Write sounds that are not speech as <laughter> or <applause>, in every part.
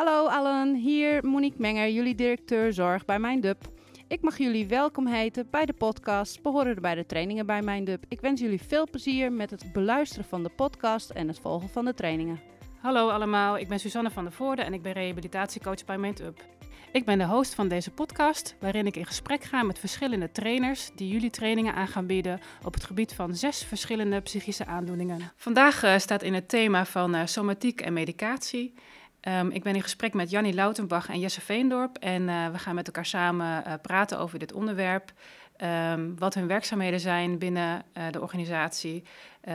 Hallo allen, hier Monique Menger, jullie directeur zorg bij MindUp. Ik mag jullie welkom heten bij de podcast, behoren bij de trainingen bij MindUp. Ik wens jullie veel plezier met het beluisteren van de podcast en het volgen van de trainingen. Hallo allemaal, ik ben Suzanne van der Voorde en ik ben rehabilitatiecoach bij MindUp. Ik ben de host van deze podcast, waarin ik in gesprek ga met verschillende trainers die jullie trainingen aan gaan bieden op het gebied van zes verschillende psychische aandoeningen. Vandaag uh, staat in het thema van uh, somatiek en medicatie. Um, ik ben in gesprek met Jannie Lautenbach en Jesse Veendorp en uh, we gaan met elkaar samen praten over dit onderwerp. Um, wat hun werkzaamheden zijn binnen de organisatie,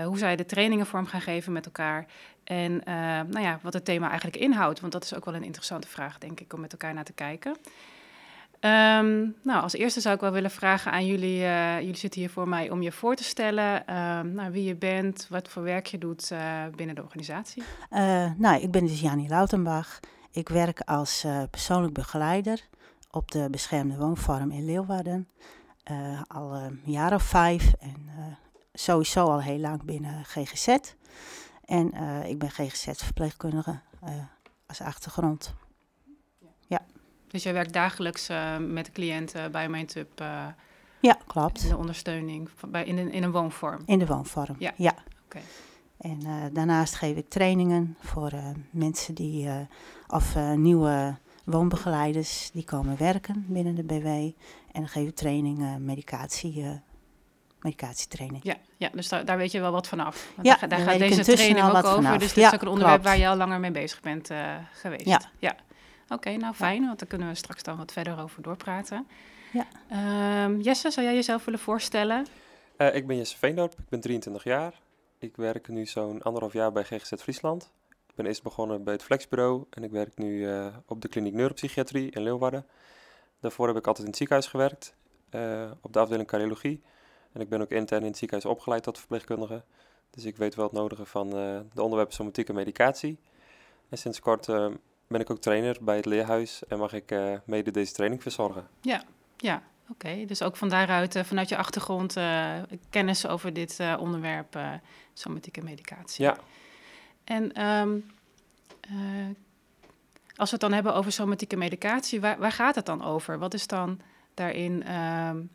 hoe zij de trainingen vorm gaan geven met elkaar en nou ja, wat het thema eigenlijk inhoudt. Want dat is ook wel een interessante vraag, denk ik, om met elkaar naar te kijken. Um, nou, als eerste zou ik wel willen vragen aan jullie. Uh, jullie zitten hier voor mij om je voor te stellen. Uh, nou, wie je bent, wat voor werk je doet uh, binnen de organisatie. nou, ik ben dus Jani Lautenbach. Ik werk als persoonlijk begeleider op de beschermde woonvorm in Leeuwarden. al een jaar of vijf en sowieso al heel lang binnen GGZ. En ik ben GGZ-verpleegkundige als achtergrond. Dus jij werkt dagelijks uh, met cliënten bij MindTub? ja, klopt. In de ondersteuning, bij, in, een, in een woonvorm? In de woonvorm, ja. ja. Oké. En daarnaast geef ik trainingen voor mensen die, of nieuwe woonbegeleiders die komen werken binnen de BW. En dan geef ik trainingen, medicatie medicatietraining. Ja, ja dus daar, daar weet je wel wat vanaf. Ja, daar, daar gaat deze training ook over. Vanaf. Dus dit ja, is ook een onderwerp waar je al langer mee bezig bent uh, geweest. Ja. ja. Oké, okay, nou fijn, want daar kunnen we straks dan wat verder over doorpraten. Ja. Um, Jesse, zou jij jezelf willen voorstellen? Uh, ik ben Jesse Veendorp, ik ben 23 jaar. Ik werk nu zo'n anderhalf jaar bij GGZ Friesland. Ik ben eerst begonnen bij het Flexbureau en ik werk nu uh, op de kliniek neuropsychiatrie in Leeuwarden. Daarvoor heb ik altijd in het ziekenhuis gewerkt, op de afdeling cardiologie. En ik ben ook intern in het ziekenhuis opgeleid tot verpleegkundige. Dus ik weet wel het nodige van uh, de onderwerpen somatiek en medicatie. En sinds kort uh, ben ik ook trainer bij het leerhuis en mag ik uh, mede deze training verzorgen. Ja, ja. Oké, okay. dus ook van daaruit, vanuit je achtergrond, kennis over dit onderwerp somatiek en medicatie. Ja. En um, als we het dan hebben over somatieke medicatie, waar, waar, gaat het dan over? Wat is dan daarin um,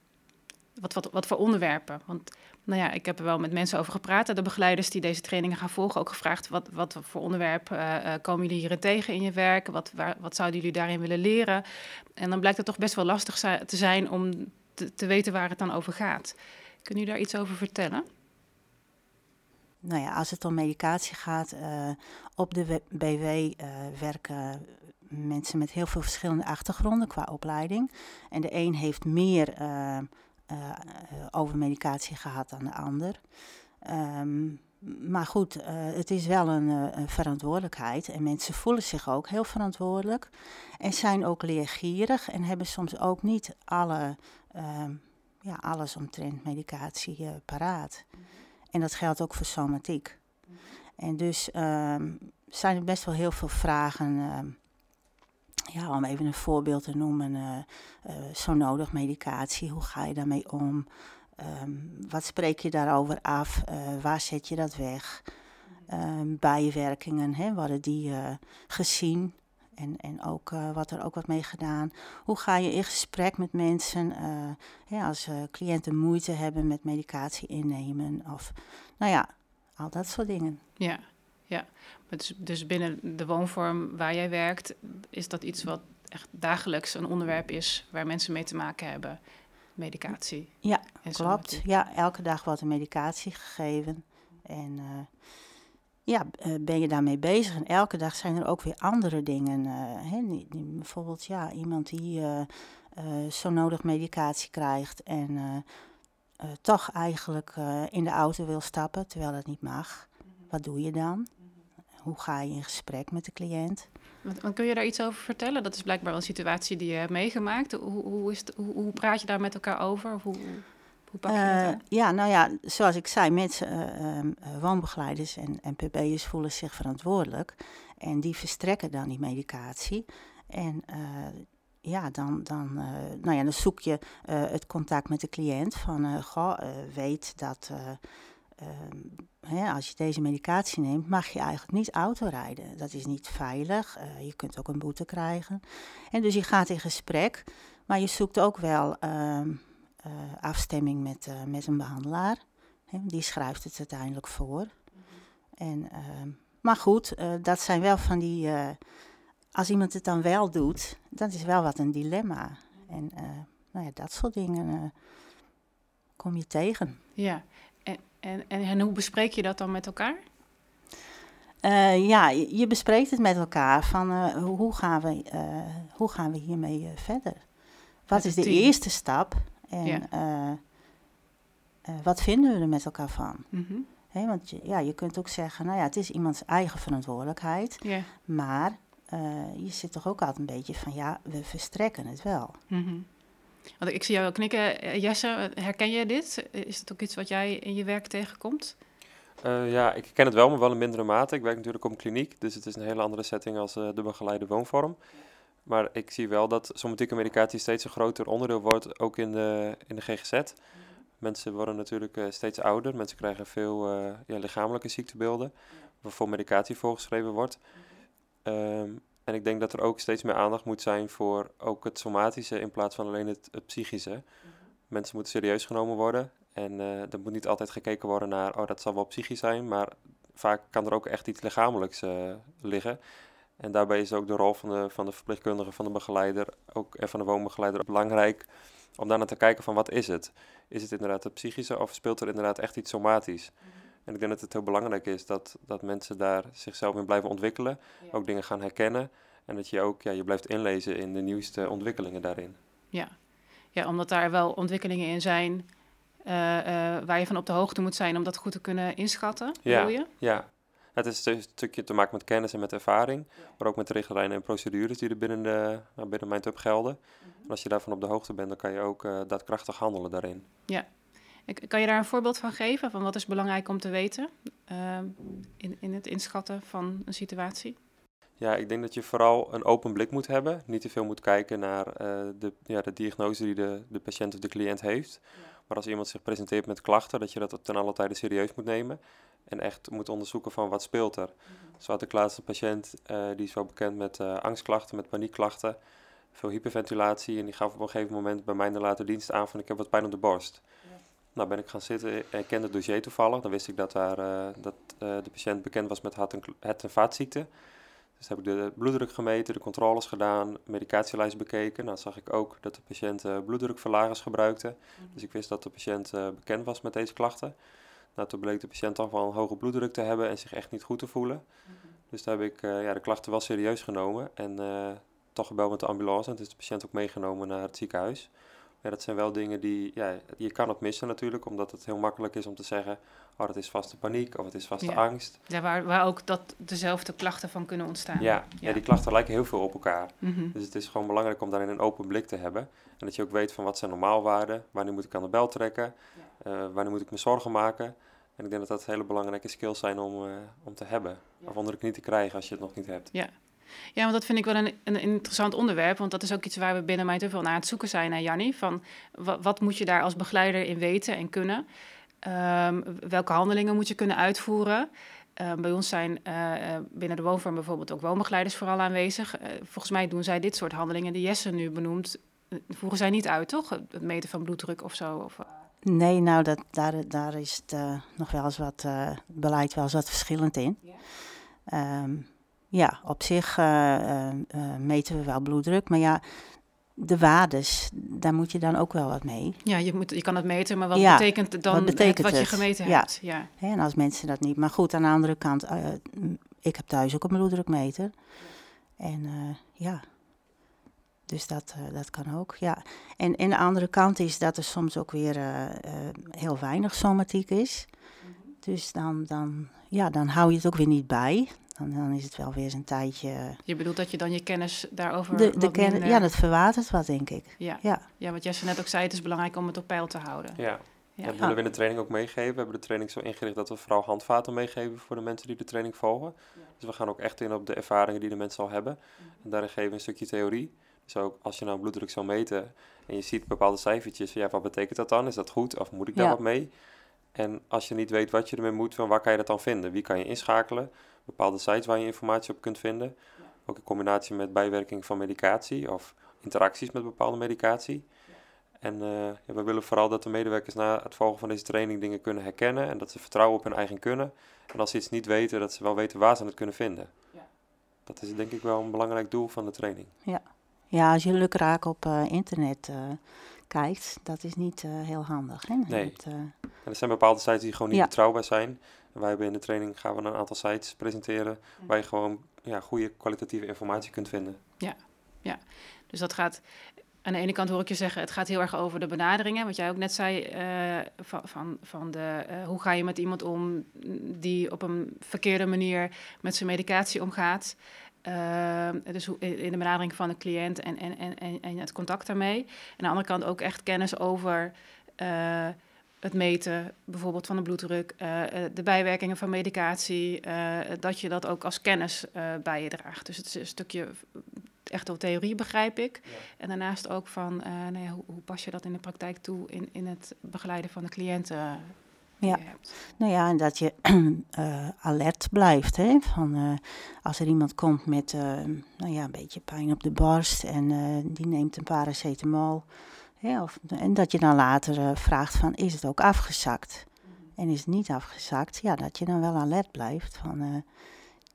wat, wat, wat voor onderwerpen? Want nou ja, ik heb er wel met mensen over gepraat. De begeleiders die deze trainingen gaan volgen, ook gevraagd: wat, wat voor onderwerpen uh, komen jullie hierin tegen in je werk? Wat, wat zouden jullie daarin willen leren? En dan blijkt het toch best wel lastig te zijn om te, te weten waar het dan over gaat. Kunnen jullie daar iets over vertellen? Nou ja, als het om medicatie gaat, uh, op de BW werken mensen met heel veel verschillende achtergronden qua opleiding. En de een heeft meer over medicatie gehad dan de ander. Um, maar goed, uh, het is wel een, verantwoordelijkheid en mensen voelen zich ook heel verantwoordelijk en zijn ook leergierig en hebben soms ook niet alle, uh, ja, alles omtrent medicatie paraat. En dat geldt ook voor somatiek. En dus ehm, zijn er best wel heel veel vragen ehm, ja, om even een voorbeeld te noemen, uh, uh, zo nodig medicatie, hoe ga je daarmee om? Um, wat spreek je daarover af? Uh, waar zet je dat weg? Um, bijwerkingen, hè, worden die gezien? En, en ook wat er ook wat mee gedaan. Hoe ga je in gesprek met mensen als cliënten moeite hebben met medicatie innemen? Of nou ja, al dat soort dingen. Ja, ja, dus, dus binnen de woonvorm waar jij werkt, is dat iets wat echt dagelijks een onderwerp is waar mensen mee te maken hebben? Medicatie. Ja, klopt. Ja, elke dag wordt er medicatie gegeven. En uh, ja, ben je daarmee bezig. En elke dag zijn er ook weer andere dingen. Uh, hè, bijvoorbeeld ja, iemand die uh, zo nodig medicatie krijgt en toch eigenlijk in de auto wil stappen, terwijl dat niet mag. Wat doe je dan? Hoe ga je in gesprek met de cliënt? Want, kun je daar iets over vertellen? Dat is blijkbaar wel een situatie die je hebt meegemaakt. Hoe, hoe, is het, hoe, hoe praat je daar met elkaar over? Hoe, hoe pak je uh, dat Ja, nou ja, zoals ik zei, mensen, uh, um, woonbegeleiders en, en PB'ers voelen zich verantwoordelijk. En die verstrekken dan die medicatie. En uh, ja, dan, dan, nou ja, dan zoek je het contact met de cliënt van, goh, weet dat ehm, hè, als je deze medicatie neemt, mag je eigenlijk niet autorijden. Dat is niet veilig. Eh, je kunt ook een boete krijgen. En dus je gaat in gesprek, maar je zoekt ook wel ehm, eh, afstemming met, eh, met een behandelaar. Hè, die schrijft het uiteindelijk voor. En, ehm, maar goed, dat zijn wel van die. als iemand het dan wel doet, dat is wel wat een dilemma. En nou ja, dat soort dingen kom je tegen. Ja. En, en, hoe bespreek je dat dan met elkaar? Eh, ja, je bespreekt het met elkaar van eh, hoe, gaan we, eh, hoe gaan we hiermee verder? Wat is de team. eerste stap en Ja. wat vinden we er met elkaar van? Mhm. Want je, ja, je kunt ook zeggen, nou ja, het is iemands eigen verantwoordelijkheid, maar je zit toch ook altijd een beetje van, ja, we verstrekken het wel. Mhm. Ik zie jou knikken. Eh, Jesse, herken jij dit? Is het ook iets wat jij in je werk tegenkomt? Eh, ja, ik ken het wel, maar wel in mindere mate. Ik werk natuurlijk op een kliniek, dus het is een hele andere setting als eh, de begeleide woonvorm. Maar ik zie wel dat somatieke medicatie steeds een groter onderdeel wordt, ook in de, in de GGZ. Mensen worden natuurlijk steeds ouder, mensen krijgen veel ja, lichamelijke ziektebeelden, waarvoor medicatie voorgeschreven wordt. Ehm, en ik denk dat er ook steeds meer aandacht moet zijn voor ook het somatische in plaats van alleen het, het psychische. Mensen moeten serieus genomen worden. En eh er moet niet altijd gekeken worden naar, oh dat zal wel psychisch zijn, maar vaak kan er ook echt iets lichamelijks eh, liggen. En daarbij is ook de rol van de, van de verpleegkundige, van de begeleider ook, en van de woonbegeleider belangrijk om daarna te kijken van wat is het? Is het inderdaad het psychische of speelt er inderdaad echt iets somatisch? En ik denk dat het heel belangrijk is dat, dat mensen daar zichzelf in blijven ontwikkelen, ook dingen gaan herkennen en dat je ook ja, je blijft inlezen in de nieuwste ontwikkelingen daarin. Ja. ja, omdat daar wel ontwikkelingen in zijn eh, eh, waar je van op de hoogte moet zijn om dat goed te kunnen inschatten, Ja. je? Ja, het is een stukje te maken met kennis en met ervaring, maar ook met richtlijnen en procedures die er binnen, de, nou, binnen Mindtub gelden. En als je daarvan op de hoogte bent, dan kan je ook eh, daadkrachtig handelen daarin. Ik- Kan je daar een voorbeeld van geven? Van wat is belangrijk om te weten ehm, in, in het inschatten van een situatie? Ja, ik denk dat je vooral een open blik moet hebben. Niet te veel moet kijken naar eh, de, ja, de diagnose die de, de patiënt of de cliënt heeft. Maar als iemand zich presenteert met klachten, dat je dat ten alle tijde serieus moet nemen. En echt moet onderzoeken van wat speelt er. Zo had ik laatst een patiënt, eh, die is wel bekend met eh, angstklachten, met paniekklachten. Veel hyperventilatie. En die gaf op een gegeven moment bij mij in de late dienst aan van ik heb wat pijn op de borst. Nou ben ik gaan zitten en ik kende het dossier toevallig. Dan wist ik dat, daar, eh, dat eh, de patiënt bekend was met hart- en, hart- en vaatziekten. Dus heb ik de bloeddruk gemeten, de controles gedaan, medicatielijst bekeken. Nou zag ik ook dat de patiënt eh, bloeddrukverlagers gebruikte. Dus ik wist dat de patiënt eh, bekend was met deze klachten. Nou, toen bleek de patiënt toch wel een hoge bloeddruk te hebben en zich echt niet goed te voelen. Dus daar heb ik eh, ja, de klachten wel serieus genomen en eh, toch gebeld met de ambulance. En toen is de patiënt ook meegenomen naar het ziekenhuis. Ja, dat zijn wel dingen die, ja, je kan het missen natuurlijk, omdat het heel makkelijk is om te zeggen, oh dat is vast de paniek of het is vast de Ja. angst. Ja, waar, waar ook dat dezelfde klachten van kunnen ontstaan. Ja, ja. die klachten lijken heel veel op elkaar. Mhm. Dus het is gewoon belangrijk om daarin een open blik te hebben. En dat je ook weet van wat zijn normaalwaarden, wanneer moet ik aan de bel trekken, eh, wanneer moet ik me zorgen maken. En ik denk dat dat hele belangrijke skills zijn om, eh, om te hebben. Of onder de knie te krijgen als je het nog niet hebt. Ja, want dat vind ik wel een, een interessant onderwerp. Want dat is ook iets waar we binnen mij veel naar aan het zoeken zijn, naar Jannie. Van wat, wat moet je daar als begeleider in weten en kunnen? Ehm, welke handelingen moet je kunnen uitvoeren? Ehm, bij ons zijn eh, eh, binnen de woonvorm bijvoorbeeld ook woonbegeleiders vooral aanwezig. Eh, volgens mij doen zij dit soort handelingen die Jesse nu benoemt. voeren zij niet uit, toch? Het meten van bloeddruk of zo. Of, Nee, nou, dat, daar, daar is het nog wel eens wat, beleid wel eens wat verschillend in. Ja. Ehm, ja, op zich eh, eh, eh, meten we wel bloeddruk, maar ja, de waardes, daar moet je dan ook wel wat mee. ja, je, moet, je kan het meten, maar wat Ja, betekent dan wat het je gemeten Ja. hebt? Ja. En als mensen dat niet. Maar goed, aan de andere kant, ik heb thuis ook een bloeddrukmeter. En ja, dus dat, dat kan ook, ja. En, en de andere kant is dat er soms ook weer heel weinig somatiek is. Dus dan, dan, ja, dan hou je het ook weer niet bij. Dan, dan is het wel weer eens een tijdje... Je bedoelt dat je dan je kennis daarover De, de wat ken- minder- ja, dat verwatert wat, denk ik. ja. Ja, ja, wat Jesse net ook zei, het is belangrijk om het op peil te houden. Ja. Ja. Dat willen we in de training ook meegeven. We hebben de training zo ingericht dat we vooral handvaten meegeven voor de mensen die de training volgen. Dus we gaan ook echt in op de ervaringen die de mensen al hebben. En daarin geven we een stukje theorie. Dus ook als je nou bloeddruk zou meten en je ziet bepaalde cijfertjes, ja, wat betekent dat dan? Is dat goed of moet ik daar Ja. wat mee? En als je niet weet wat je ermee moet, van waar kan je dat dan vinden? Wie kan je inschakelen? Bepaalde sites waar je informatie op kunt vinden. Ook in combinatie met bijwerking van medicatie of interacties met bepaalde medicatie. En uh, ja, we willen vooral dat de medewerkers na het volgen van deze training dingen kunnen herkennen en dat ze vertrouwen op hun eigen kunnen. En als ze iets niet weten, dat ze wel weten waar ze het kunnen vinden. Ja. Dat is denk ik wel een belangrijk doel van de training. Ja, ja als je lukraak op uh, internet uh, kijkt, dat is niet heel handig. Hè? Nee. En er zijn bepaalde sites die gewoon niet betrouwbaar zijn. En wij hebben in de training gaan we een aantal sites presenteren waar je gewoon ja, goede kwalitatieve informatie kunt vinden. Ja, ja. Dus dat gaat aan de ene kant hoor ik je zeggen, het gaat heel erg over de benaderingen. Wat jij ook net zei, uh, van, van, van de, uh, hoe ga je met iemand om die op een verkeerde manier met zijn medicatie omgaat. Uh, dus in de benadering van de cliënt en, en, en, en het contact daarmee. En aan de andere kant ook echt kennis over het meten, bijvoorbeeld van de bloeddruk, de bijwerkingen van medicatie, dat je dat ook als kennis bij je draagt. Dus het is een stukje echt wel theorie, begrijp ik. En daarnaast ook van, uh, nou ja, hoe, hoe, pas je dat in de praktijk toe in, in het begeleiden van de cliënten? Ja, nou ja, en dat je uh, <clears throat> alert blijft. Hè? Van, uh, als er iemand komt met nou ja, een beetje pijn op de borst en die neemt een paracetamol. Of, en dat je dan later vraagt van, is het ook afgezakt? En is het niet afgezakt, ja, dat je dan wel alert blijft van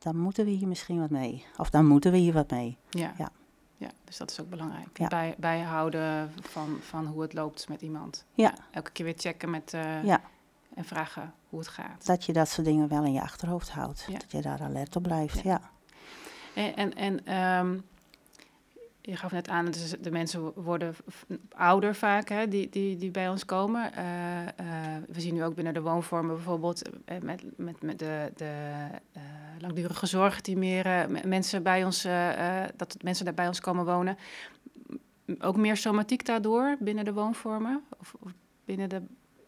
dan moeten we hier misschien wat mee. Of dan moeten we hier wat mee. Ja. ja. Ja, dus dat is ook belangrijk. Ja. Bij, bijhouden van, van hoe het loopt met iemand. Ja. Elke keer weer checken met, uh, ja. en vragen hoe het gaat. Dat je dat soort dingen wel in je achterhoofd houdt. Dat je daar alert op blijft, ja. En, en, en um, je gaf net aan, dus de mensen worden ouder vaak, hè, die, die, die bij ons komen. Uh, uh, we zien nu ook binnen de woonvormen bijvoorbeeld uh, met, met, met de, de langdurige zorg die meer mensen bij ons, dat mensen daar bij ons komen wonen. Ook meer somatiek daardoor binnen de woonvormen? Of, of binnen de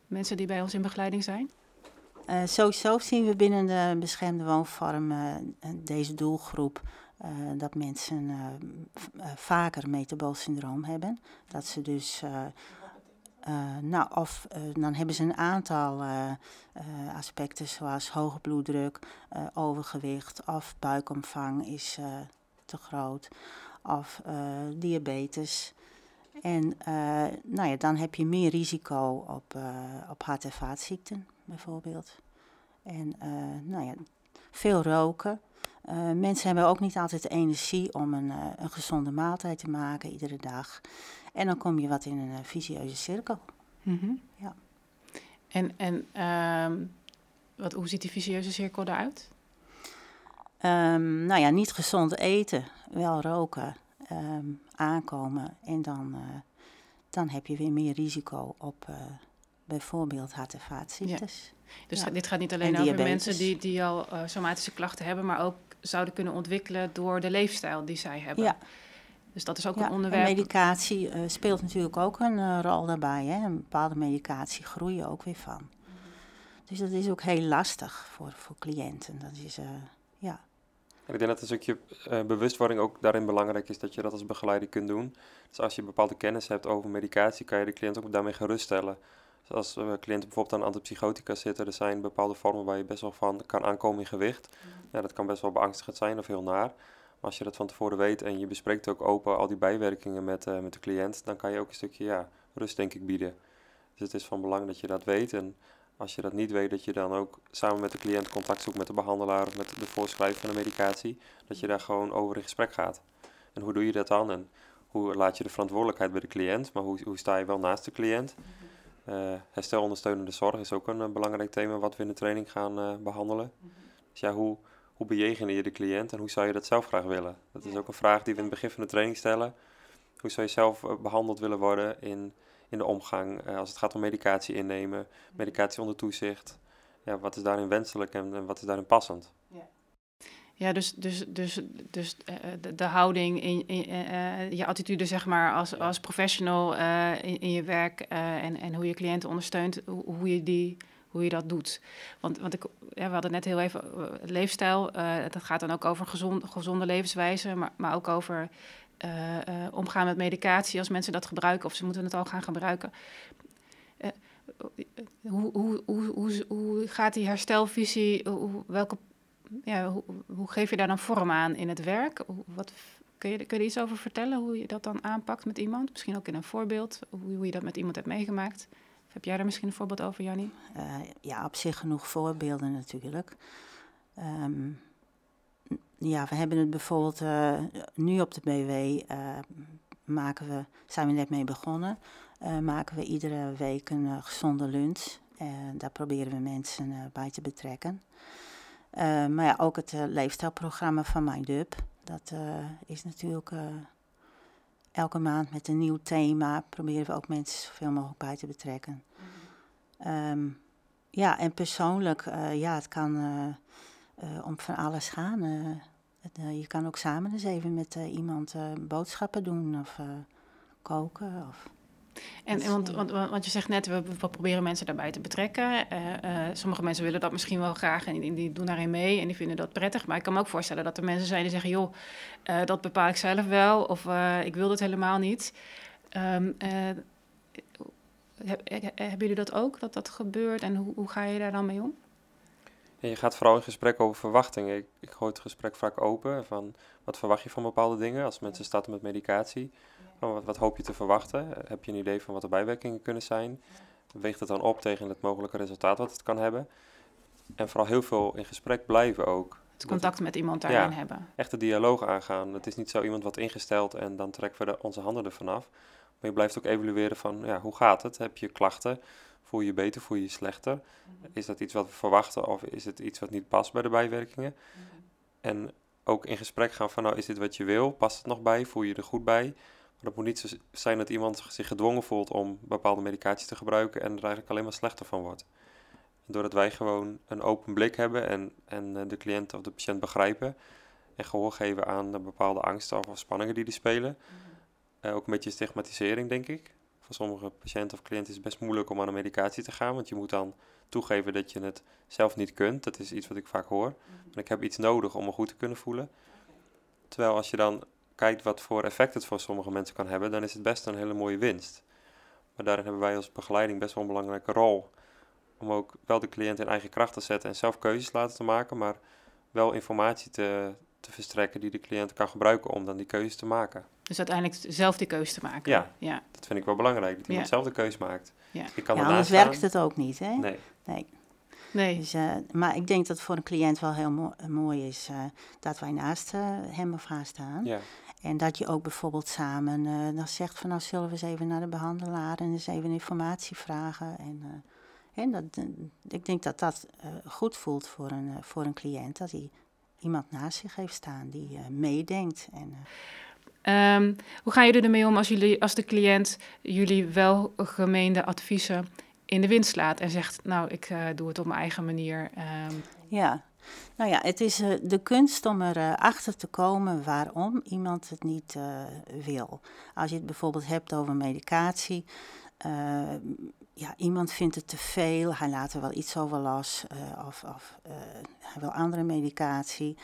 mensen die bij ons in begeleiding zijn? sowieso zien we binnen de beschermde woonvorm deze doelgroep uh, dat mensen uh, vaker metabool syndroom hebben. Dat ze dus, nou, of dan hebben ze een aantal aspecten zoals hoge bloeddruk, overgewicht of buikomvang is te groot of diabetes. En nou ja, dan heb je meer risico op, op hart- en vaatziekten bijvoorbeeld. En nou ja, veel roken. Uh, mensen hebben ook niet altijd de energie om een, uh, een, gezonde maaltijd te maken iedere dag. En dan kom je wat in een uh, visieuze cirkel. Mm -hmm. ja. En, en ehm, wat, hoe ziet die visieuze cirkel eruit? Um, nou ja, niet gezond eten, wel roken, um, aankomen. En dan, dan heb je weer meer risico op bijvoorbeeld hart- en vaatziektes. Ja. Dus ja. dit gaat niet alleen over mensen die, die al somatische klachten hebben, maar ook zouden kunnen ontwikkelen door de leefstijl die zij hebben. Ja. Dus dat is ook een onderwerp. medicatie uh, speelt natuurlijk ook een uh, rol daarbij. Hè. Een bepaalde medicatie groeien ook weer van. Mm -hmm. Dus dat is ook heel lastig voor, voor cliënten. Dat is, uh, ja. Ik denk dat een stukje bewustwording ook daarin belangrijk is dat je dat als begeleider kunt doen. Dus als je bepaalde kennis hebt over medicatie, kan je de cliënt ook daarmee geruststellen. Dus als cliënten bijvoorbeeld aan antipsychotica zitten, er zijn bepaalde vormen waar je best wel van kan aankomen in gewicht. Mm -hmm. ja, dat kan best wel beangstigend zijn of heel naar. Maar als je dat van tevoren weet en je bespreekt ook open al die bijwerkingen met, uh, met de cliënt, dan kan je ook een stukje ja, rust denk ik bieden. Dus het is van belang dat je dat weet. En als je dat niet weet, dat je dan ook samen met de cliënt contact zoekt met de behandelaar of met de voorschrijver van de medicatie. Dat je daar gewoon over in gesprek gaat. En hoe doe je dat dan? En hoe laat je de verantwoordelijkheid bij de cliënt, maar hoe, hoe sta je wel naast de cliënt? Uh, herstelondersteunende zorg is ook een, een, belangrijk thema wat we in de training gaan uh, behandelen. Mm -hmm. Dus ja, hoe, hoe bejegen je de cliënt en hoe zou je dat zelf graag willen? Dat is ook een vraag die we in het begin van de training stellen. Hoe zou je zelf behandeld willen worden in, in de omgang als het gaat om medicatie innemen, medicatie onder toezicht? Ja, wat is daarin wenselijk en, en wat is daarin passend? Ja. Ja, dus, dus, dus, dus uh, de, de, houding, in, in uh, je attitude, zeg maar, als, als professional uh, in, in, je werk en, en hoe je cliënten ondersteunt, hoe, hoe, je die, hoe je dat doet. Want, want ik, ja, we hadden net heel even leefstijl, dat gaat dan ook over gezond, gezonde levenswijze, maar, maar ook over omgaan met medicatie als mensen dat gebruiken of ze moeten het al gaan gebruiken hoe, hoe, hoe, hoe, hoe gaat die herstelvisie, hoe, welke, ja, hoe, geef je daar dan vorm aan in het werk? Wat, kun, je, kun je er iets over vertellen, hoe je dat dan aanpakt met iemand? Misschien ook in een voorbeeld, hoe, hoe je dat met iemand hebt meegemaakt? heb jij daar misschien een voorbeeld over, Jannie? Uh, ja, op zich genoeg voorbeelden natuurlijk. Um, ja, we hebben het bijvoorbeeld uh, nu op de BW, uh, maken we, zijn we net mee begonnen, maken we iedere week een gezonde lunch. En daar proberen we mensen bij te betrekken. Maar ja, ook het leefstijlprogramma van MindUp, dat is natuurlijk elke maand met een nieuw thema. Proberen we ook mensen zoveel mogelijk bij te betrekken. Um, ja, en persoonlijk, ja, het kan om van alles gaan. Het, je kan ook samen eens even met iemand boodschappen doen of koken. Of en, en want, want, want, je zegt net, we, we proberen mensen daarbij te betrekken. sommige mensen willen dat misschien wel graag en die, die, doen daarin mee en die vinden dat prettig. Maar ik kan me ook voorstellen dat er mensen zijn die zeggen, joh, dat bepaal ik zelf wel of ik wil dat helemaal niet. Um, hebben jullie dat ook, dat dat gebeurt en hoe, hoe ga je daar dan mee om? je gaat vooral in gesprek over verwachtingen. Ik, ik gooi het gesprek vaak open van wat verwacht je van bepaalde dingen als mensen starten met medicatie. Wat, wat, hoop je te verwachten? Heb je een idee van wat de bijwerkingen kunnen zijn? Weegt het dan op tegen het mogelijke resultaat wat het kan hebben? En vooral heel veel in gesprek blijven ook. Het contact met iemand daarin ja, hebben. Echt de dialoog aangaan. Het is niet zo iemand wat ingesteld en dan trekken we de, onze handen ervan af. Maar je blijft ook evalueren van ja, hoe gaat het? Heb je klachten? Voel je je beter, voel je je slechter? Is dat iets wat we verwachten of is het iets wat niet past bij de bijwerkingen? Mhm. En ook in gesprek gaan van, nou, is dit wat je wil? Past het nog bij? Voel je er goed bij? Maar het moet niet zo zijn dat iemand zich gedwongen voelt om bepaalde medicatie te gebruiken en er eigenlijk alleen maar slechter van wordt. Doordat wij gewoon een open blik hebben en, en eh, de cliënt of de patiënt begrijpen en gehoor geven aan de bepaalde angsten of spanningen die die spelen. Mm ook een beetje stigmatisering, denk ik voor sommige patiënten of cliënten is het best moeilijk om aan een medicatie te gaan, want je moet dan toegeven dat je het zelf niet kunt. Dat is iets wat ik vaak hoor. Maar ik heb iets nodig om me goed te kunnen voelen. Terwijl als je dan kijkt wat voor effect het voor sommige mensen kan hebben, dan is het best een hele mooie winst. Maar daarin hebben wij als begeleiding best wel een belangrijke rol. Om ook wel de cliënt in eigen kracht te zetten en zelf keuzes laten te maken, maar wel informatie te, te verstrekken die de cliënt kan gebruiken om dan die keuzes te maken. Dus uiteindelijk zelf die keuze te maken. Ja, ja. dat vind ik wel belangrijk, dat iemand zelf de keuze maakt. Ja, ik kan ja anders werkt het ook niet, hè? Nee. Nee. nee. Dus, uh, maar ik denk dat het voor een cliënt wel heel mo mooi is uh, dat wij naast uh, hem of haar staan. Ja. En dat je ook bijvoorbeeld samen dan zegt van nou zullen we eens even naar de behandelaar en eens even informatie vragen. En, en dat, ik denk dat dat goed voelt voor een, voor een cliënt, dat hij iemand naast zich heeft staan die meedenkt. En, Um, hoe gaan jullie ermee om als, jullie, als de cliënt jullie welgemeende adviezen in de wind slaat en zegt, nou, ik doe het op mijn eigen manier? Um. Ja, nou ja, het is uh, de kunst om erachter achter te komen waarom iemand het niet uh, wil. Als je het bijvoorbeeld hebt over medicatie, ja, iemand vindt het te veel, hij laat er wel iets over los of, of hij wil andere medicatie.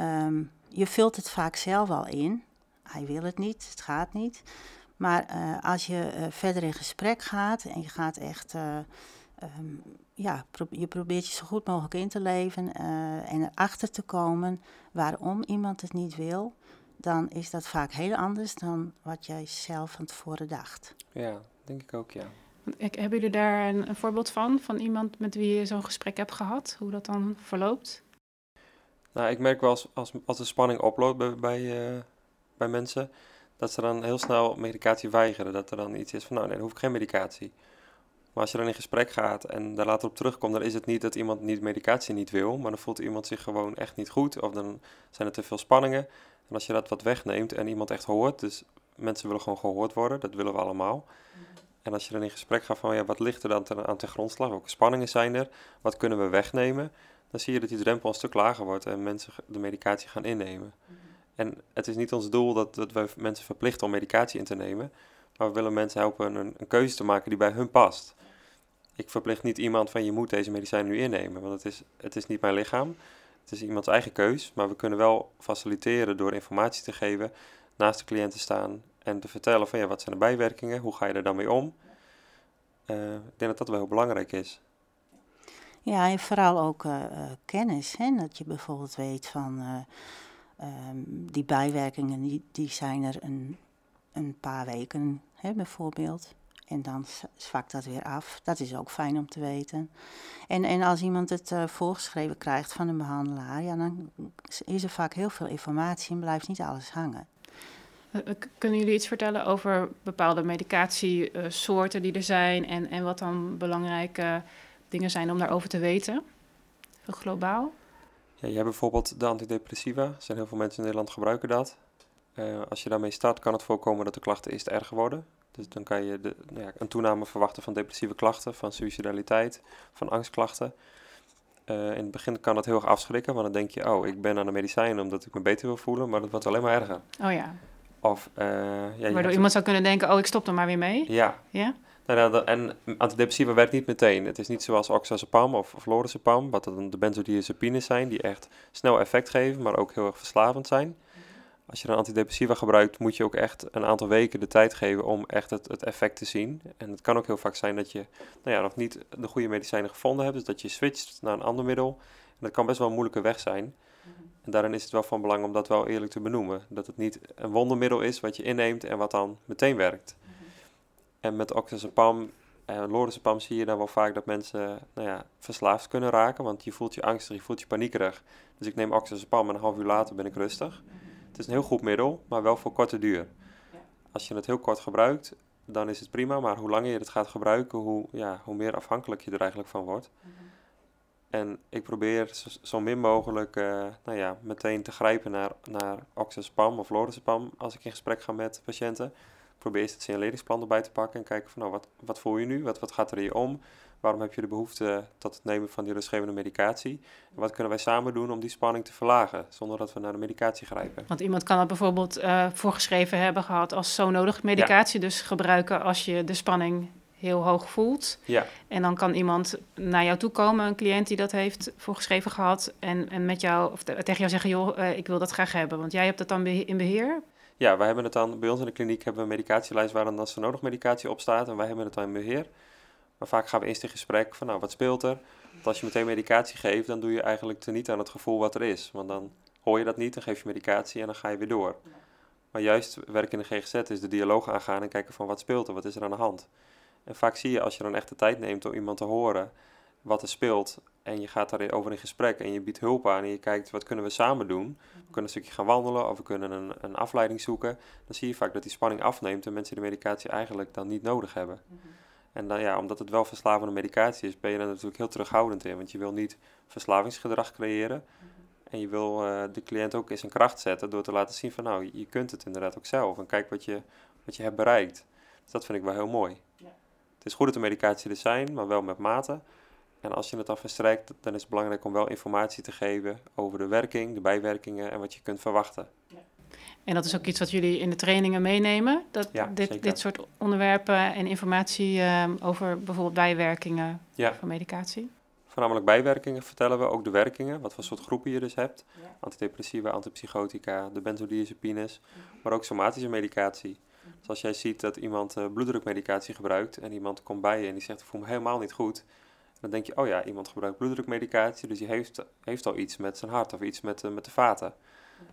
Um, je vult het vaak zelf al in hij wil het niet, het gaat niet. Maar als je verder in gesprek gaat en je gaat echt, um, ja, je probeert je zo goed mogelijk in te leven en erachter te komen waarom iemand het niet wil, dan is dat vaak heel anders dan wat jij zelf van tevoren dacht. Ja, denk ik ook, ja. Hebben jullie daar een, een voorbeeld van, van iemand met wie je zo'n gesprek hebt gehad, hoe dat dan verloopt? Nou, ik merk wel als, als, als de spanning oploopt bij, bij bij mensen, dat ze dan heel snel medicatie weigeren. Dat er dan iets is van, nou nee, dan hoef ik geen medicatie. Maar als je dan in gesprek gaat en daar later op terugkomt, dan is het niet dat iemand niet medicatie niet wil, maar dan voelt iemand zich gewoon echt niet goed of dan zijn er te veel spanningen. En als je dat wat wegneemt en iemand echt hoort, dus mensen willen gewoon gehoord worden, dat willen we allemaal. En als je dan in gesprek gaat van, ja, wat ligt er dan aan ten grondslag, welke spanningen zijn er, wat kunnen we wegnemen, dan zie je dat die drempel een stuk lager wordt en mensen de medicatie gaan innemen. En het is niet ons doel dat, dat we mensen verplichten om medicatie in te nemen. Maar we willen mensen helpen een, keuze te maken die bij hun past. Ik verplicht niet iemand van je moet deze medicijn nu innemen. Want het is, het is niet mijn lichaam. Het is iemands eigen keus. Maar we kunnen wel faciliteren door informatie te geven, naast de cliënt te staan en te vertellen van ja, wat zijn de bijwerkingen, hoe ga je er dan mee om. Eh, ik denk dat dat wel heel belangrijk is. Ja, en vooral ook eh, eh, kennis. Hè? Dat je bijvoorbeeld weet van eh, ehm, die bijwerkingen, die, die zijn er een, een paar weken hè, bijvoorbeeld. En dan zwakt dat weer af. Dat is ook fijn om te weten. En, en als iemand het eh, voorgeschreven krijgt van een behandelaar, ja, dan is er vaak heel veel informatie en blijft niet alles hangen. Eh, eh, Kunnen jullie iets vertellen over bepaalde medicatiesoorten die er zijn en, en wat dan belangrijke dingen zijn om daarover te weten? Heel globaal. Ja, je hebt bijvoorbeeld de antidepressiva. Er zijn heel veel mensen in Nederland gebruiken dat. Eh, als je daarmee start, kan het voorkomen dat de klachten eerst erger worden. Dus dan kan je de, nou ja, een toename verwachten van depressieve klachten, van suicidaliteit, van angstklachten. Eh, in het begin kan dat heel erg afschrikken, want dan denk je, oh, ik ben aan de medicijnen omdat ik me beter wil voelen, maar dat wordt alleen maar erger. Oh ja. Of, eh, ja, Waardoor iemand zou kunnen denken, oh, ik stop er maar weer mee. Ja, Ja? Nou, dat- en antidepressiva werkt niet meteen. Het is niet zoals oxazepam of, of lorazepam, wat dan de benzodiazepines zijn, die echt snel effect geven, maar ook heel erg verslavend zijn. Als je een antidepressiva gebruikt, moet je ook echt een aantal weken de tijd geven om echt het, het effect te zien. En het kan ook heel vaak zijn dat je nou ja, nog niet de goede medicijnen gevonden hebt, dus dat je switcht naar een ander middel. En dat kan best wel een moeilijke weg zijn. En daarin is het wel van belang om dat wel eerlijk te benoemen. Dat het niet een wondermiddel is wat je inneemt en wat dan meteen werkt. En met oxazepam en lorazepam zie je dan wel vaak dat mensen nou ja, verslaafd kunnen raken. Want je voelt je angstig, je voelt je paniekerig. Dus ik neem oxazepam en een half uur later ben ik rustig. Het is een heel goed middel, maar wel voor korte duur. Als je het heel kort gebruikt, dan is het prima. Maar hoe langer je het gaat gebruiken, hoe, ja, hoe meer afhankelijk je er eigenlijk van wordt. En ik probeer zo, zo min mogelijk eh, nou ja, meteen te grijpen naar, naar oxazepam of lorazepam als ik in gesprek ga met patiënten. Probeer eerst het signaleringsplan erbij te pakken en kijken van nou, wat, wat voel je nu? Wat, wat gaat er je om? Waarom heb je de behoefte tot het nemen van die rustgevende medicatie? En wat kunnen wij samen doen om die spanning te verlagen, zonder dat we naar de medicatie grijpen? Want iemand kan het bijvoorbeeld eh, voorgeschreven hebben gehad als zo nodig medicatie. Dus gebruiken als je de spanning heel hoog voelt. Ja, En dan kan iemand naar jou toe komen, een cliënt die dat heeft voorgeschreven gehad. En, en met jou, of te- tegen jou zeggen, joh, eh, ik wil dat graag hebben. Want jij hebt dat dan in beheer. ja, wij hebben het dan, bij ons in de kliniek hebben we een medicatielijst waar dan als er nodig medicatie op staat en wij hebben het dan in beheer. Maar vaak gaan we eerst in gesprek van nou, wat speelt er? Want als je meteen medicatie geeft, dan doe je eigenlijk niet aan het gevoel wat er is. Want dan hoor je dat niet, dan geef je medicatie en dan ga je weer door. Maar juist werk in de GGZ is de dialoog aangaan en kijken van wat speelt er, wat is er aan de hand. En vaak zie je als je dan echt de tijd neemt om iemand te horen wat er speelt en je gaat daarover in gesprek en je biedt hulp aan en je kijkt wat kunnen we samen doen. We kunnen een stukje gaan wandelen of we kunnen een, een afleiding zoeken. Dan zie je vaak dat die spanning afneemt en mensen de medicatie eigenlijk dan niet nodig hebben. En dan ja, omdat het wel verslavende medicatie is, ben je er natuurlijk heel terughoudend in. Want je wil niet verslavingsgedrag creëren. En je wil eh, de cliënt ook in zijn kracht zetten door te laten zien van nou, je kunt het inderdaad ook zelf. En kijk wat je, wat je hebt bereikt. Dus dat vind ik wel heel mooi. Het is goed dat de medicatie er zijn, maar wel met mate. En als je het dan verstrijkt, dan is het belangrijk om wel informatie te geven over de werking, de bijwerkingen en wat je kunt verwachten. En dat is ook iets wat jullie in de trainingen meenemen. Dat Ja, dit, zeker. dit soort onderwerpen en informatie eh, over bijvoorbeeld bijwerkingen Ja. van medicatie. Voornamelijk bijwerkingen vertellen we, ook de werkingen, wat voor soort groepen je dus hebt. Antidepressiva, antipsychotica, de benzodiazepines, maar ook somatische medicatie. Dus als jij ziet dat iemand eh, bloeddrukmedicatie gebruikt en iemand komt bij je en die zegt ik voel me helemaal niet goed. Dan denk je, oh ja, iemand gebruikt bloeddrukmedicatie, dus die heeft, heeft al iets met zijn hart of iets met, eh, met de vaten.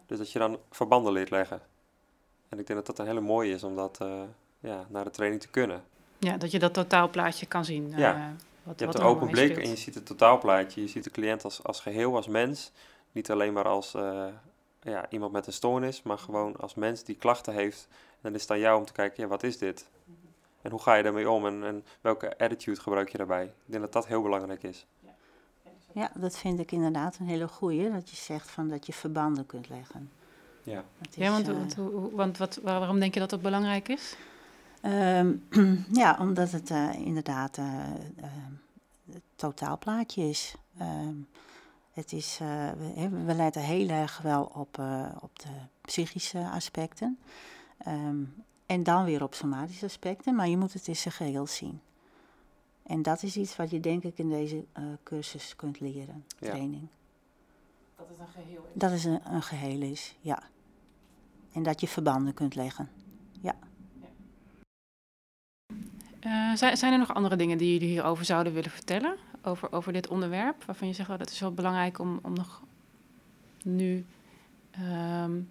Dus dat je dan verbanden leert leggen. En ik denk dat dat een hele mooie is om dat eh, ja, naar de training te kunnen. Ja, dat je dat totaalplaatje kan zien. Ja. eh, wat, Je hebt een open blik en je ziet het totaalplaatje. Je ziet de cliënt als, als geheel, als mens. Niet alleen maar als eh, ja, iemand met een stoornis, maar gewoon als mens die klachten heeft. En dan is het aan jou om te kijken, ja, wat is dit? En hoe ga je daarmee om en, en welke attitude gebruik je daarbij? Ik denk dat dat heel belangrijk is. Ja, dat vind ik inderdaad een hele goeie, dat je zegt van dat je verbanden kunt leggen. Ja. Ja, want, eh, want, want wat, waarom denk je dat dat belangrijk is? Ehm, <clears throat> ja, omdat het eh, inderdaad eh, eh, het totaalplaatje is. Ehm, het is eh, we, we letten heel erg wel op, eh, op de psychische aspecten. Ehm, en dan weer op somatische aspecten, maar je moet het in zijn geheel zien. En dat is iets wat je denk ik in deze eh, cursus kunt leren, Ja. training. Dat het een geheel is. Dat is een, een geheel is, ja. En dat je verbanden kunt leggen. Uh, zijn, zijn er nog andere dingen die jullie hierover zouden willen vertellen? Over, over dit onderwerp, waarvan je zegt, oh, dat is wel belangrijk om, om nog nu um,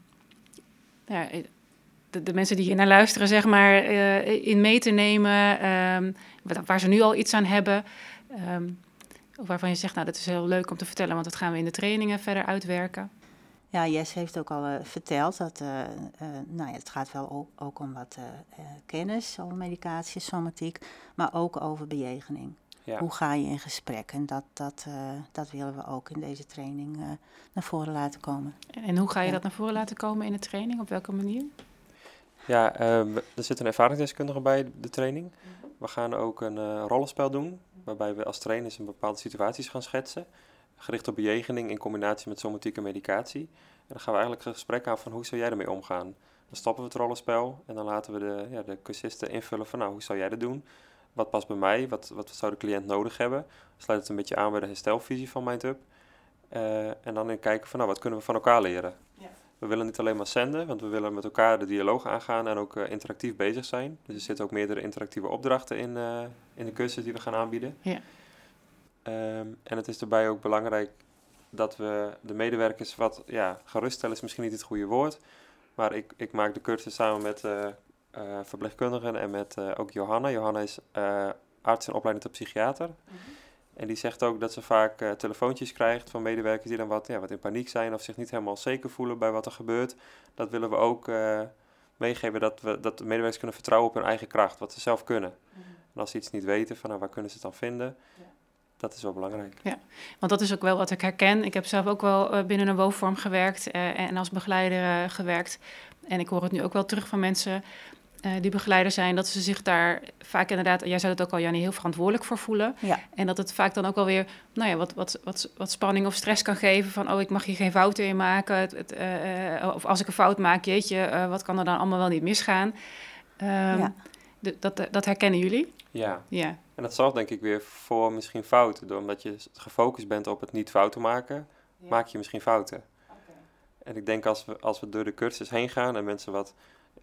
ja, de, de, mensen die hier naar luisteren, zeg maar, uh, in mee te nemen, um, waar ze nu al iets aan hebben. Um, of waarvan je zegt, nou, dat is heel leuk om te vertellen, want dat gaan we in de trainingen verder uitwerken. Ja, Jess heeft ook al uh, verteld dat uh, uh, nou ja, het gaat wel ook, ook om wat kennis over medicatie, somatiek, maar ook over bejegening. Ja. Hoe ga je in gesprek? En dat, dat, dat willen we ook in deze training naar voren laten komen. En hoe ga je dat naar voren laten komen in de training? Op welke manier? Ja, er zit een ervaringsdeskundige bij de training. We gaan ook een rollenspel doen, waarbij we als trainers een bepaalde situaties gaan schetsen gericht op bejegening in combinatie met somatieke medicatie. En dan gaan we eigenlijk een gesprek aan van hoe zou jij ermee omgaan. Dan stoppen we het rollenspel en dan laten we de, ja, de cursisten invullen van nou, hoe zou jij dat doen? Wat past bij mij? Wat, wat zou de cliënt nodig hebben? Sluit het een beetje aan bij de herstelvisie van MindUp. Uh, en dan in kijken van nou, wat kunnen we van elkaar leren? Ja. We willen niet alleen maar zenden, want we willen met elkaar de dialoog aangaan en ook uh, interactief bezig zijn. Dus er zitten ook meerdere interactieve opdrachten in, uh, in de cursus die we gaan aanbieden. Ja. Um, en het is daarbij ook belangrijk dat we de medewerkers wat ja, geruststellen is misschien niet het goede woord. Maar ik, ik maak de cursus samen met uh, uh, verpleegkundigen en met uh, ook Johanna. Johanna is arts en opleiding tot psychiater. Mm -hmm. En die zegt ook dat ze vaak telefoontjes krijgt van medewerkers die dan wat, ja, wat in paniek zijn of zich niet helemaal zeker voelen bij wat er gebeurt. Dat willen we ook meegeven dat, we, dat de medewerkers kunnen vertrouwen op hun eigen kracht, wat ze zelf kunnen. Mm -hmm. En als ze iets niet weten, van nou, waar kunnen ze het dan vinden? Ja dat is wel belangrijk. Ja, want dat is ook wel wat ik herken. Ik heb zelf ook wel uh, binnen een woonvorm gewerkt uh, en als begeleider uh, gewerkt. En ik hoor het nu ook wel terug van mensen die begeleider zijn, dat ze zich daar vaak inderdaad, jij zei het ook al, Jannie, heel verantwoordelijk voor voelen. Ja. En dat het vaak dan ook wel weer, nou ja, wat, wat, wat, wat spanning of stress kan geven van, oh, ik mag hier geen fouten in maken. Het, het, of als ik een fout maak, jeetje, wat kan er dan allemaal wel niet misgaan? Um, ja. dat, dat herkennen jullie? Ja. ja. En dat zorgt denk ik weer voor misschien fouten. Door omdat je gefocust bent op het niet fouten maken, maak je misschien fouten. Okay. En ik denk als we, als we door de cursus heen gaan en mensen wat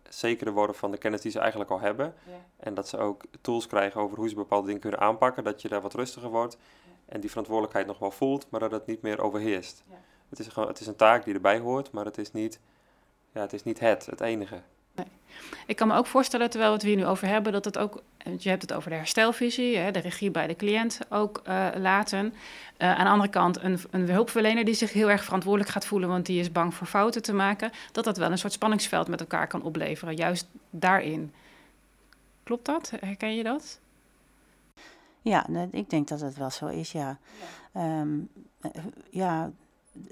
zekerder worden van de kennis die ze eigenlijk al hebben. En dat ze ook tools krijgen over hoe ze bepaalde dingen kunnen aanpakken. Dat je daar wat rustiger wordt. En die verantwoordelijkheid nog wel voelt, maar dat het niet meer overheerst. Het, is gewoon, het is een taak die erbij hoort, maar het is niet, ja, het, is niet het, het enige. Ik kan me ook voorstellen, terwijl we het hier nu over hebben, dat het ook, je hebt het over de herstelvisie, hè, de regie bij de cliënt ook uh, laten. Uh, aan de andere kant een, een hulpverlener die zich heel erg verantwoordelijk gaat voelen, want die is bang voor fouten te maken, dat dat wel een soort spanningsveld met elkaar kan opleveren, juist daarin. Klopt dat? Herken je dat? Ja, ik denk dat het wel zo is, ja. Ja, um, ja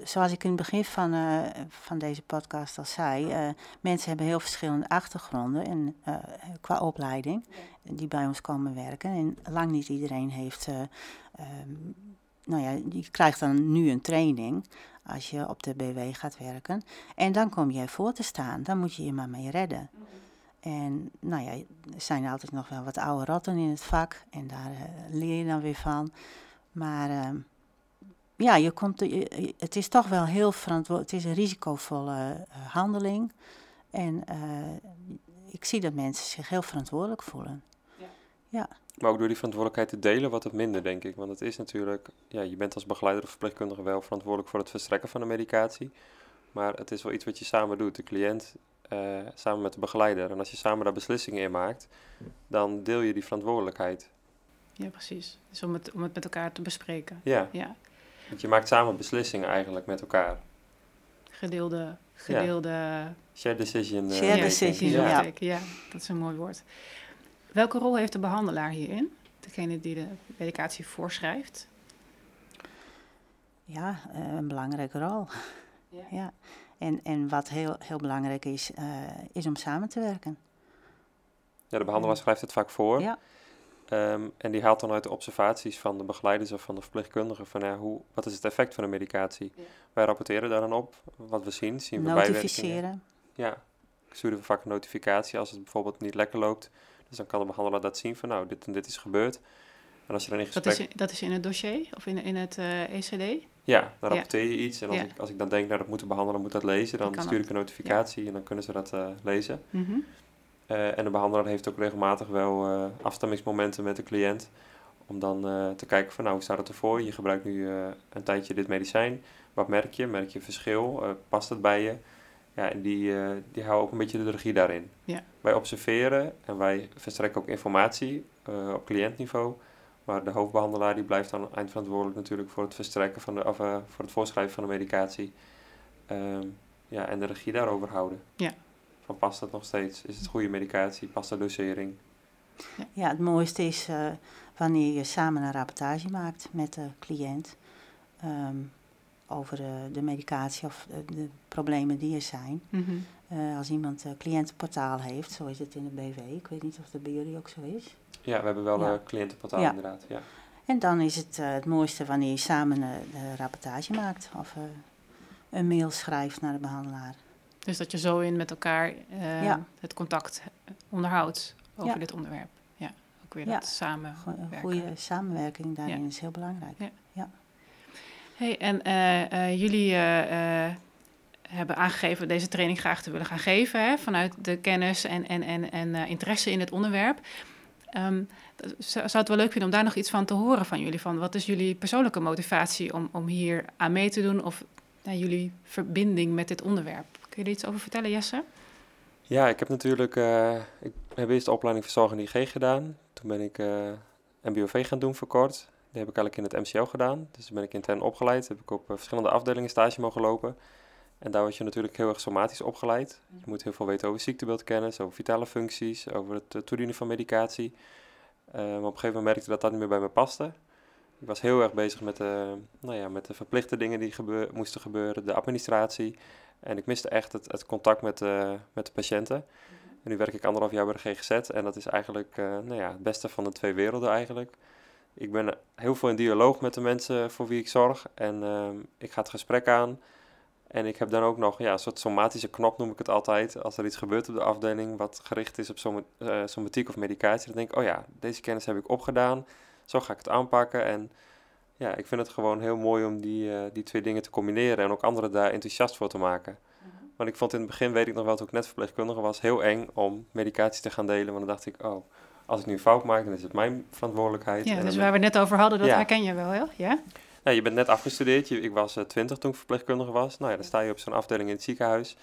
zoals ik in het begin van, uh, van deze podcast al zei, uh, mensen hebben heel verschillende achtergronden en, uh, qua opleiding die bij ons komen werken. En lang niet iedereen heeft, um, nou ja, je krijgt dan nu een training als je op de BW gaat werken. En dan kom je voor te staan, dan moet je je maar mee redden. En nou ja, er zijn altijd nog wel wat oude rotten in het vak en daar leer je dan weer van. Maar ehm, ja, je komt, het is toch wel heel verantwoordelijk. Het is een risicovolle uh, handeling. En uh, ik zie dat mensen zich heel verantwoordelijk voelen. Ja. ja. Maar ook door die verantwoordelijkheid te delen wordt het minder, denk ik. Want het is natuurlijk, ja, je bent als begeleider of verpleegkundige wel verantwoordelijk voor het verstrekken van de medicatie. Maar het is wel iets wat je samen doet, de cliënt uh, samen met de begeleider. En als je samen daar beslissingen in maakt, dan deel je die verantwoordelijkheid. Ja, precies. Dus om het, om het met elkaar te bespreken. Ja. ja. Want je maakt samen beslissingen eigenlijk met elkaar. Gedeelde... gedeelde ja. Share decision. Uh, Share decision, ja. ja. dat is een mooi woord. Welke rol heeft de behandelaar hierin? Degene die de medicatie voorschrijft? Ja, uh, een belangrijke rol. Ja. ja. En, en wat heel, heel belangrijk is, uh, is om samen te werken. Ja, de behandelaar schrijft het vaak voor. Ja. Um, en die haalt dan uit de observaties van de begeleiders of van de verpleegkundigen van ja, hoe, wat is het effect van de medicatie. Ja. Wij rapporteren daar dan op wat we zien. zien we Notificeren. Ja, sturen we vaak een notificatie als het bijvoorbeeld niet lekker loopt. Dus dan kan de behandelaar dat zien van nou, dit en dit is gebeurd. En als je dan in gesprek... dat, is in, dat is in het dossier of in, in het uh, eh, ECD? Ja, dan rapporteer je iets. En als, ik, als ik dan denk, nou dat moet de behandelaar moet dat lezen, dan stuur ik een notificatie en dan kunnen ze dat uh, lezen. Mm Eh, en de behandelaar heeft ook regelmatig wel eh, afstemmingsmomenten met de cliënt. Om dan eh, te kijken van nou, hoe staat het ervoor? Je gebruikt nu een tijdje dit medicijn. Wat merk je? Merk je verschil? Past het bij je? Ja, en die, die houden ook een beetje de regie daarin. Ja. Wij observeren en wij verstrekken ook informatie op cliëntniveau. Maar de hoofdbehandelaar die blijft dan eindverantwoordelijk natuurlijk voor het verstrekken van de, of, voor het voorschrijven van de medicatie. Ehm, ja, en de regie daarover houden. Ja. Van past het nog steeds? Is het goede medicatie? Past de dosering? Ja, het mooiste is eh, wanneer je samen een rapportage maakt met de cliënt ehm, over de, de medicatie of de, de problemen die er zijn. Mhm. Eh, als iemand een cliëntenportaal heeft, zo is het in de BV. Ik weet niet of dat bij jullie ook zo is. Ja, we hebben wel Ja. een cliëntenportaal Ja. inderdaad. Ja. En dan is het eh, het mooiste wanneer je samen een de rapportage maakt of eh, een mail schrijft naar de behandelaar. Dus dat je zo in met elkaar eh, Ja. het contact onderhoudt over Ja. dit onderwerp. Ja, ook weer Ja. dat samen Een goede samenwerking daarin Ja. is heel belangrijk. Hey, en eh, eh, jullie hebben aangegeven deze training graag te willen gaan geven, hè, vanuit de kennis en, en, en, en interesse in het onderwerp. Ehm, zou het wel leuk vinden om daar nog iets van te horen van jullie? Van wat is jullie persoonlijke motivatie om, om hier aan mee te doen of nou, jullie verbinding met dit onderwerp? Kun je er iets over vertellen, Jesse? Ja, ik heb natuurlijk, eh, ik heb eerst de opleiding verzorging IG gedaan. Toen ben ik eh, MBOV gaan doen voor kort. Die heb ik eigenlijk in het MCO gedaan. Dus ben ik intern opgeleid. Heb ik op eh, verschillende afdelingen stage mogen lopen. En daar word je natuurlijk heel erg somatisch opgeleid. Je moet heel veel weten over ziektebeeldkennis, over vitale functies, over het toedienen van medicatie. Maar op een gegeven moment merkte ik dat dat niet meer bij me paste. Ik was heel erg bezig met de, nou ja, met de verplichte dingen die moesten gebeuren, de administratie. En ik miste echt het, het contact met, de met de patiënten. En nu werk ik anderhalf jaar bij de GGZ en dat is eigenlijk eh, nou ja, het beste van de twee werelden eigenlijk. Ik ben heel veel in dialoog met de mensen voor wie ik zorg en ehm, ik ga het gesprek aan. En ik heb dan ook nog ja, een soort somatische knop, noem ik het altijd. Als er iets gebeurt op de afdeling wat gericht is op soma- eh, somatiek of medicatie, dan denk ik, oh ja, deze kennis heb ik opgedaan. Zo ga ik het aanpakken. En ja, ik vind het gewoon heel mooi om die, eh, die twee dingen te combineren en ook anderen daar enthousiast voor te maken. Want ik vond in het begin, weet ik nog wel, toen ik net verpleegkundige was, heel eng om medicatie te gaan delen. Want dan dacht ik, oh, als ik nu fout maak, dan is het mijn verantwoordelijkheid. Ja, En dus waar we het net over hadden, dat Ja. herken je wel, hè? Ja? ja, je bent net afgestudeerd. Je, ik was eh, 20 toen ik verpleegkundige was. Nou ja, dan sta je op zo'n afdeling in het ziekenhuis.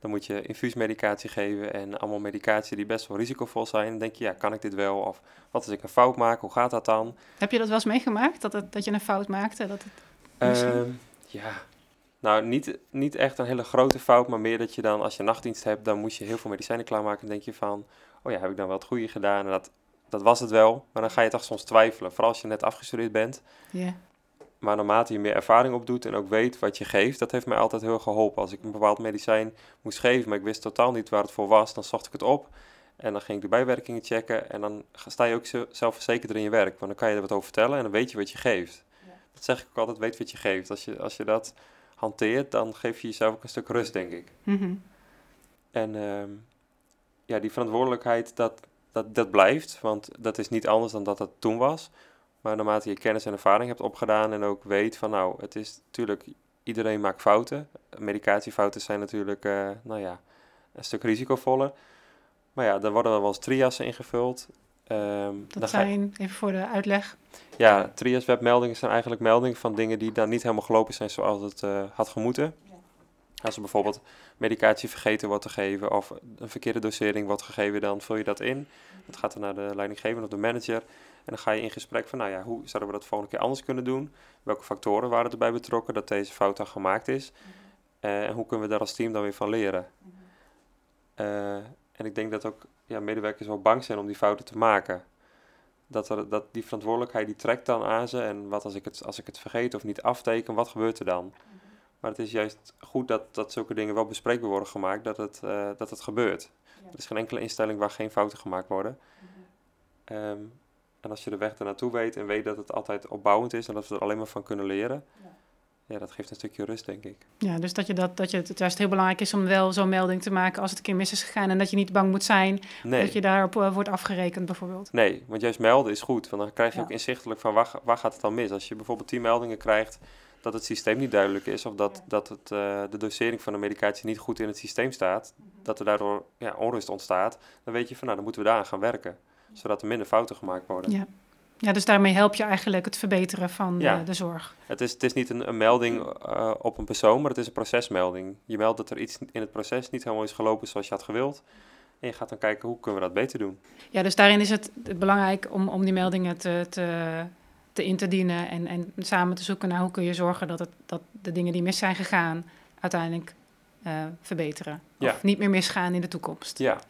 Dan moet je infuusmedicatie geven en allemaal medicatie die best wel risicovol zijn. Dan denk je, ja, kan ik dit wel? Of wat als ik een fout maak? Hoe gaat dat dan? Heb je dat wel eens meegemaakt, dat, het, dat je een fout maakte? Dat het... Misschien. Ehm, ja, nou niet, niet echt een hele grote fout, maar meer dat je dan als je nachtdienst hebt, dan moet je heel veel medicijnen klaarmaken. Dan denk je van, oh ja, heb ik dan wel het goede gedaan? En dat, dat was het wel, maar dan ga je toch soms twijfelen. Vooral als je net afgestudeerd bent. Ja. Maar naarmate je meer ervaring opdoet en ook weet wat je geeft, dat heeft mij altijd heel geholpen. Als ik een bepaald medicijn moest geven, maar ik wist totaal niet waar het voor was, dan zocht ik het op. En dan ging ik de bijwerkingen checken en dan sta je ook zelfverzekerder in je werk. Want dan kan je er wat over vertellen en dan weet je wat je geeft. Dat zeg ik ook altijd, weet wat je geeft. Als je, als je dat hanteert, dan geef je jezelf ook een stuk rust, denk ik. Mhm. En ehm, ja, die verantwoordelijkheid, dat, dat, dat blijft. Want dat is niet anders dan dat dat toen was. Maar naarmate je kennis en ervaring hebt opgedaan en ook weet van nou, het is natuurlijk, iedereen maakt fouten. Medicatiefouten zijn natuurlijk, eh, nou ja, een stuk risicovoller. Maar ja, daar worden wel eens triassen ingevuld. Ehm, Dat dan zijn, even voor de uitleg, ja, trias webmeldingen zijn eigenlijk meldingen van dingen die dan niet helemaal gelopen zijn zoals het eh, had gemoeten. Als er bijvoorbeeld medicatie vergeten wordt te geven of een verkeerde dosering wordt gegeven, dan vul je dat in. Dat gaat dan naar de leidinggevende of de manager. En dan ga je in gesprek van, nou ja, hoe zouden we dat volgende keer anders kunnen doen? Welke factoren waren erbij betrokken dat deze fout dan gemaakt is? Eh, en hoe kunnen we daar als team dan weer van leren? Eh, en ik denk dat ook ja, medewerkers wel bang zijn om die fouten te maken dat, er, dat die verantwoordelijkheid die trekt dan aan ze. En wat als ik het, als ik het vergeet of niet afteken, wat gebeurt er dan? Maar het is juist goed dat, dat zulke dingen wel bespreekbaar worden gemaakt, dat het, eh, dat het gebeurt. Er is geen enkele instelling waar geen fouten gemaakt worden. Ehm, en als je de weg ernaartoe weet en weet dat het altijd opbouwend is en dat we er alleen maar van kunnen leren, ja, dat geeft een stukje rust, denk ik. Ja, dus dat, je dat, dat je het juist heel belangrijk is om wel zo'n melding te maken als het een keer mis is gegaan. En dat je niet bang moet zijn Nee. dat je daarop eh, wordt afgerekend, bijvoorbeeld. Nee, want juist melden is goed. Want dan krijg je Ja. ook inzichtelijk van waar, waar gaat het dan mis. Als je bijvoorbeeld 10 meldingen krijgt, dat het systeem niet duidelijk is of dat, dat het, eh, de dosering van de medicatie niet goed in het systeem staat, dat er daardoor ja, onrust ontstaat, dan weet je van nou, dan moeten we daaraan gaan werken, zodat er minder fouten gemaakt worden. Ja. Ja, dus daarmee help je eigenlijk het verbeteren van Ja. de, de zorg. Het is, het is niet een, een melding eh, op een persoon, maar het is een procesmelding. Je meldt dat er iets in het proces niet helemaal is gelopen zoals je had gewild. En je gaat dan kijken hoe kunnen we dat beter doen. Ja, dus daarin is het belangrijk om, om die meldingen te, te, te in te dienen en, en samen te zoeken naar hoe kun je zorgen dat, het, dat de dingen die mis zijn gegaan uiteindelijk eh, verbeteren. Ja. Of niet meer misgaan in de toekomst. Ja,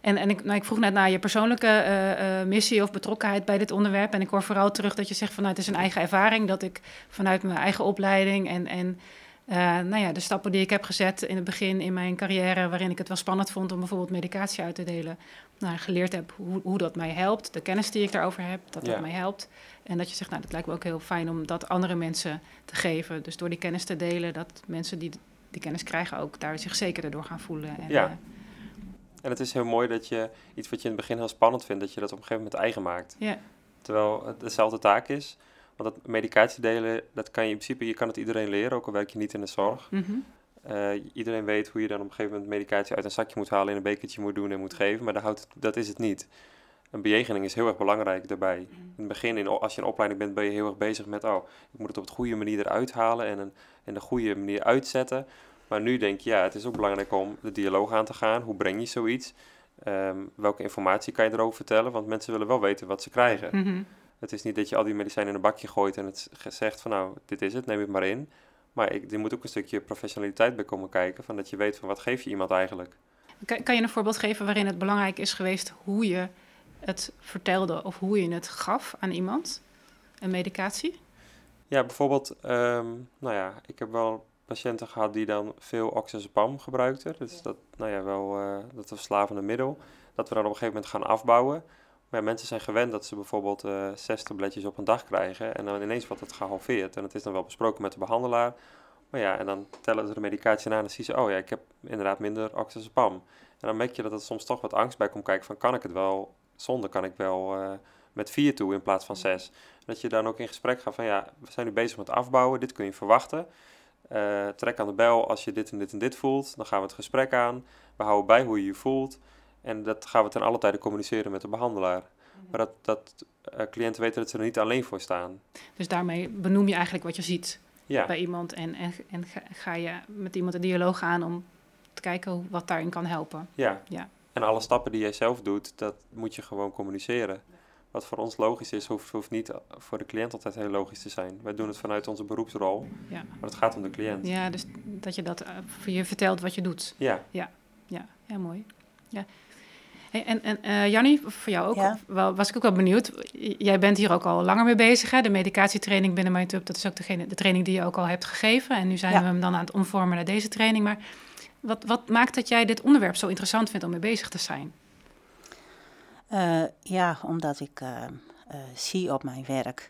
En, en ik, nou, ik vroeg net naar je persoonlijke eh, eh, missie of betrokkenheid bij dit onderwerp. En ik hoor vooral terug dat je zegt van nou, het is een eigen ervaring. Dat ik vanuit mijn eigen opleiding en, en eh, nou ja, de stappen die ik heb gezet in het begin in mijn carrière, waarin ik het wel spannend vond om bijvoorbeeld medicatie uit te delen, nou, geleerd heb hoe, hoe dat mij helpt. De kennis die ik daarover heb, dat dat Ja. mij helpt. En dat je zegt, nou, dat lijkt me ook heel fijn om dat andere mensen te geven. Dus door die kennis te delen, dat mensen die die kennis krijgen ook daar zich zekerder door gaan voelen. En, Ja. eh, en het is heel mooi dat je iets wat je in het begin heel spannend vindt, dat je dat op een gegeven moment eigen maakt. ja. Terwijl het dezelfde taak is. Want dat medicatie delen, dat kan je in principe, je kan het iedereen leren, ook al werk je niet in de zorg. Mhm. Eh, iedereen weet hoe je dan op een gegeven moment medicatie uit een zakje moet halen, in een bekertje moet doen en moet geven, maar dat, houdt dat is het niet. Een bejegening is heel erg belangrijk daarbij. In het begin, in, als je in opleiding bent, ben je heel erg bezig met, oh, ik moet het op de goede manier eruit halen en, een, en de goede manier uitzetten. Maar nu denk je, ja, het is ook belangrijk om de dialoog aan te gaan. Hoe breng je zoiets? Ehm, welke informatie kan je erover vertellen? Want mensen willen wel weten wat ze krijgen. Mhm. Het is niet dat je al die medicijnen in een bakje gooit en het zegt van nou, dit is het, neem het maar in. Maar ik, er moet ook een stukje professionaliteit bij komen kijken, van dat je weet van wat geef je iemand eigenlijk. Kan, kan je een voorbeeld geven waarin het belangrijk is geweest hoe je het vertelde of hoe je het gaf aan iemand? Een medicatie? Ja, bijvoorbeeld, ehm, nou ja, ik heb wel patiënten gehad die dan veel oxazepam gebruikten. Dus dat, nou ja, wel eh, dat verslavende middel. Dat we dan op een gegeven moment gaan afbouwen. Maar mensen zijn gewend dat ze bijvoorbeeld eh zes tabletjes op een dag krijgen. En dan ineens wordt het gehalveerd. En het is dan wel besproken met de behandelaar. Maar ja, en dan tellen ze de medicatie na en dan zien ze, oh ja, ik heb inderdaad minder oxazepam. En dan merk je dat er soms toch wat angst bij komt kijken van, kan ik het wel zonder? Kan ik wel eh, met vier toe in plaats van zes? Dat je dan ook in gesprek gaat van, ja, we zijn nu bezig met afbouwen, dit kun je verwachten. Eh, trek aan de bel als je dit en dit en dit voelt. Dan gaan we het gesprek aan. We houden bij hoe je je voelt. En dat gaan we ten alle tijde communiceren met de behandelaar. Maar dat, dat eh, cliënten weten dat ze er niet alleen voor staan. Dus daarmee benoem je eigenlijk wat je ziet Ja, bij iemand en, en, en ga, je met iemand een dialoog aan om te kijken wat daarin kan helpen. ja. Ja. En alle stappen die jij zelf doet, dat moet je gewoon communiceren. Wat voor ons logisch is, hoeft, hoeft niet voor de cliënt altijd heel logisch te zijn. Wij doen het vanuit onze beroepsrol, Ja. maar het gaat om de cliënt. Ja, dus dat je dat eh, je vertelt wat je doet. Ja, Ja, ja mooi. Ja. En en eh Jannie, voor jou ook, Ja. wel, was ik ook wel benieuwd. Jij bent hier ook al langer mee bezig, hè? De medicatietraining binnen MindUp, dat is ook degene, de training die je ook al hebt gegeven. En nu zijn Ja. we hem dan aan het omvormen naar deze training. Maar wat, wat maakt dat jij dit onderwerp zo interessant vindt om mee bezig te zijn? Eh, ja, omdat ik eh, zie op mijn werk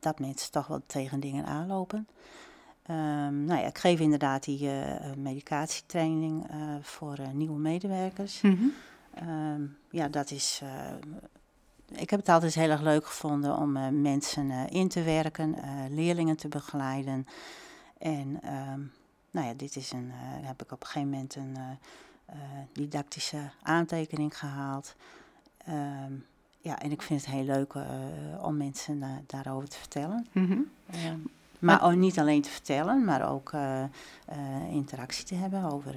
dat mensen toch wel tegen dingen aanlopen. Ehm, nou ja, ik geef inderdaad die medicatietraining voor nieuwe medewerkers. Ehm, ja, dat is. eh, ik heb het altijd heel erg leuk gevonden om eh, mensen eh, in te werken, leerlingen te begeleiden. En ehm, nou ja, dit is een. heb ik op een gegeven moment een didactische aantekening gehaald. Ehm, ja, en ik vind het heel leuk om mensen daarover te vertellen. Mhm. Ehm, maar ook niet alleen te vertellen, maar ook interactie te hebben over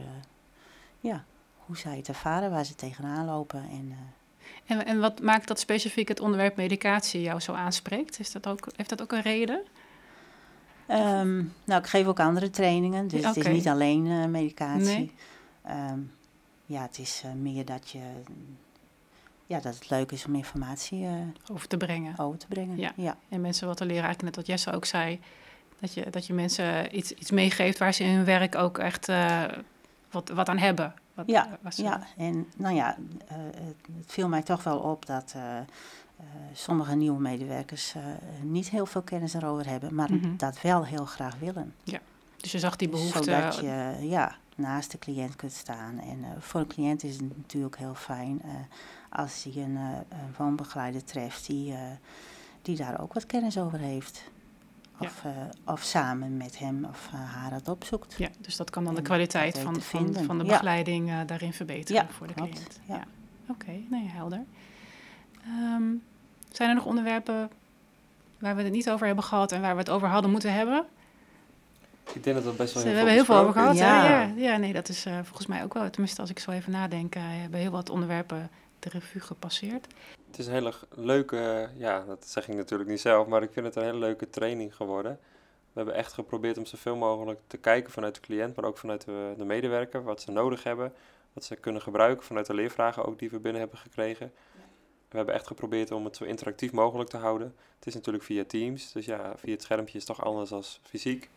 ja, hoe zij het ervaren, waar ze tegenaan lopen. En, eh, En, en wat maakt dat specifiek het onderwerp medicatie jou zo aanspreekt? Is dat ook, heeft dat ook een reden? ehm, nou, ik geef ook andere trainingen, dus het is niet alleen eh, medicatie. Nee. Ehm, ja, het is eh, meer dat, je, ja, dat het leuk is om informatie Over te brengen. over te brengen. Ja. ja. En mensen wat te leren, eigenlijk net wat Jesse ook zei. Dat je, dat je mensen iets, iets meegeeft waar ze in hun werk ook echt wat, wat aan hebben. Wat, Ja, Ja, en nou ja, eh, het, het viel mij toch wel op dat eh, eh, sommige nieuwe medewerkers niet heel veel kennis erover hebben, maar Mhm. dat wel heel graag willen. Dus je zag die behoefte. Zodat je ja, naast de cliënt kunt staan. En voor een cliënt is het natuurlijk heel fijn als hij een, eh, een woonbegeleider treft die, die daar ook wat kennis over heeft. Of, eh, of samen met hem of eh, haar het opzoekt. Ja, dus dat kan dan de kwaliteit dat van, van, de Ja. begeleiding eh, daarin verbeteren Ja, voor de klopt. cliënt. Ja. Oké, nee, helder. Ehm, zijn er nog onderwerpen waar we het niet over hebben gehad en waar we het over hadden moeten hebben? Ik denk dat dat best wel we heel hebben heel veel over gehad. Ja. Ja. Ja, nee, dat is eh, volgens mij ook wel. Tenminste, als ik zo even nadenk, eh, hebben heel wat onderwerpen de revue gepasseerd. Het is een hele leuke, ja, dat zeg ik natuurlijk niet zelf, maar ik vind het een hele leuke training geworden. We hebben echt geprobeerd om zoveel mogelijk te kijken vanuit de cliënt, maar ook vanuit de, de medewerker, wat ze nodig hebben, wat ze kunnen gebruiken vanuit de leervragen ook die we binnen hebben gekregen. We hebben echt geprobeerd om het zo interactief mogelijk te houden. Het is natuurlijk via Teams, dus ja, via het schermpje is het toch anders dan fysiek. Ik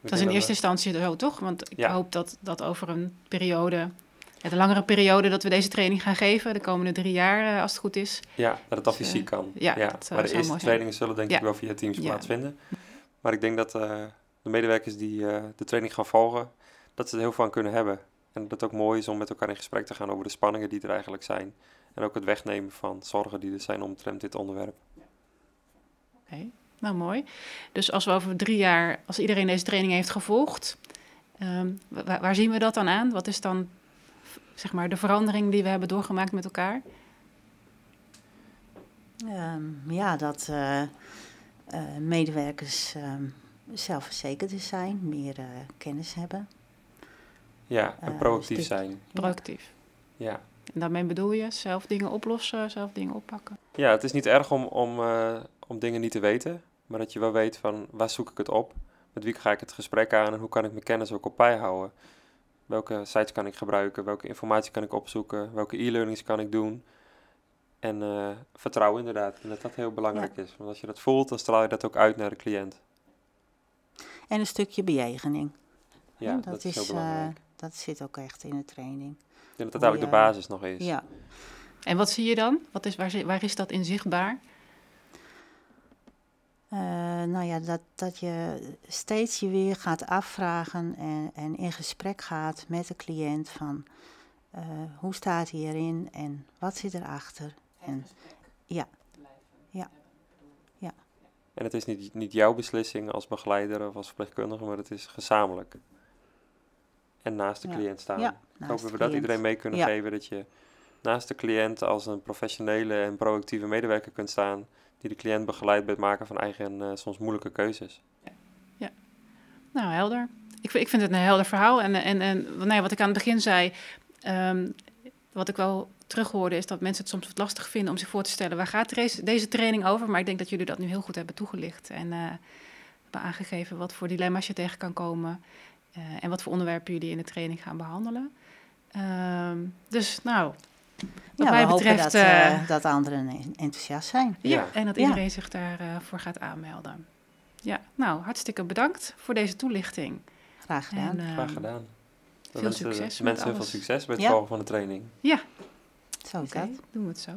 Dat is in eerste we- instantie zo, toch? Want ik Ja. hoop dat, dat over een periode, de langere periode dat we deze training gaan geven, de komende drie jaar, eh, als het goed is. Ja, dat het dan Dus, eh, fysiek kan. ja, Ja, dat zou- maar de eerste trainingen zullen denk ik wel via Teams plaatsvinden. Maar ik denk dat eh, de medewerkers die eh, de training gaan volgen, dat ze er heel veel aan kunnen hebben. En dat het ook mooi is om met elkaar in gesprek te gaan over de spanningen die er eigenlijk zijn. En ook het wegnemen van zorgen die er zijn omtrent dit onderwerp. Oké, nou mooi. Dus als we over drie jaar, als iedereen deze training heeft gevolgd, ehm, wa- waar, waar zien we dat dan aan? Wat is dan zeg maar de verandering die we hebben doorgemaakt met elkaar? Ehm, ja, dat eh, eh, medewerkers ehm, zelfverzekerder zijn, meer eh, kennis hebben. Ja, en Eh, proactief stuk- zijn. Proactief. Ja. En daarmee bedoel je zelf dingen oplossen, zelf dingen oppakken. ja, het is niet erg om, om, eh, om dingen niet te weten. Maar dat je wel weet van waar zoek ik het op? Met wie ga ik het gesprek aan? En hoe kan ik mijn kennis ook op bijhouden? Welke sites kan ik gebruiken? Welke informatie kan ik opzoeken? Welke e-learnings kan ik doen? En eh, vertrouwen inderdaad. En dat dat heel belangrijk is. Want als je dat voelt, dan straal je dat ook uit naar de cliënt. En een stukje bejegening. Ja, dat, is heel eh, belangrijk. dat zit ook echt in de training. Ik denk dat dat eigenlijk de basis nog is. Ja, En wat zie je dan? Wat is, waar, waar is dat in zichtbaar? Eh, nou ja, dat, dat je steeds je weer gaat afvragen en, en in gesprek gaat met de cliënt van eh, hoe staat hij erin en wat zit erachter. En, ja, En het is niet, niet jouw beslissing als begeleider of als verpleegkundige, maar het is gezamenlijk. En naast de Ja. cliënt staan. ja. Ik hoop dat we dat iedereen mee kunnen Ja. geven. Dat je naast de cliënt als een professionele en proactieve medewerker kunt staan. Die de cliënt begeleidt bij het maken van eigen eh, soms moeilijke keuzes. Nou, helder. Ik, ik vind het een helder verhaal. En, en, en nee, wat ik aan het begin zei, ehm, wat ik wel terughoorde, is dat mensen het soms wat lastig vinden om zich voor te stellen waar gaat deze, deze training over. Maar ik denk dat jullie dat nu heel goed hebben toegelicht en eh, hebben aangegeven wat voor dilemma's je tegen kan komen eh, en wat voor onderwerpen jullie in de training gaan behandelen. Ehm, dus nou, wat Ja, mij we hopen betreft, dat, eh, eh, dat anderen en- enthousiast zijn. ja, Ja. en dat Ja. iedereen zich daarvoor voor gaat aanmelden. Ja, nou, hartstikke bedankt voor deze toelichting. Graag gedaan. En, Graag gedaan. Veel succes met Mensen heel veel succes bij het Ja. volgen van de training. Zo is dat. doen we het zo.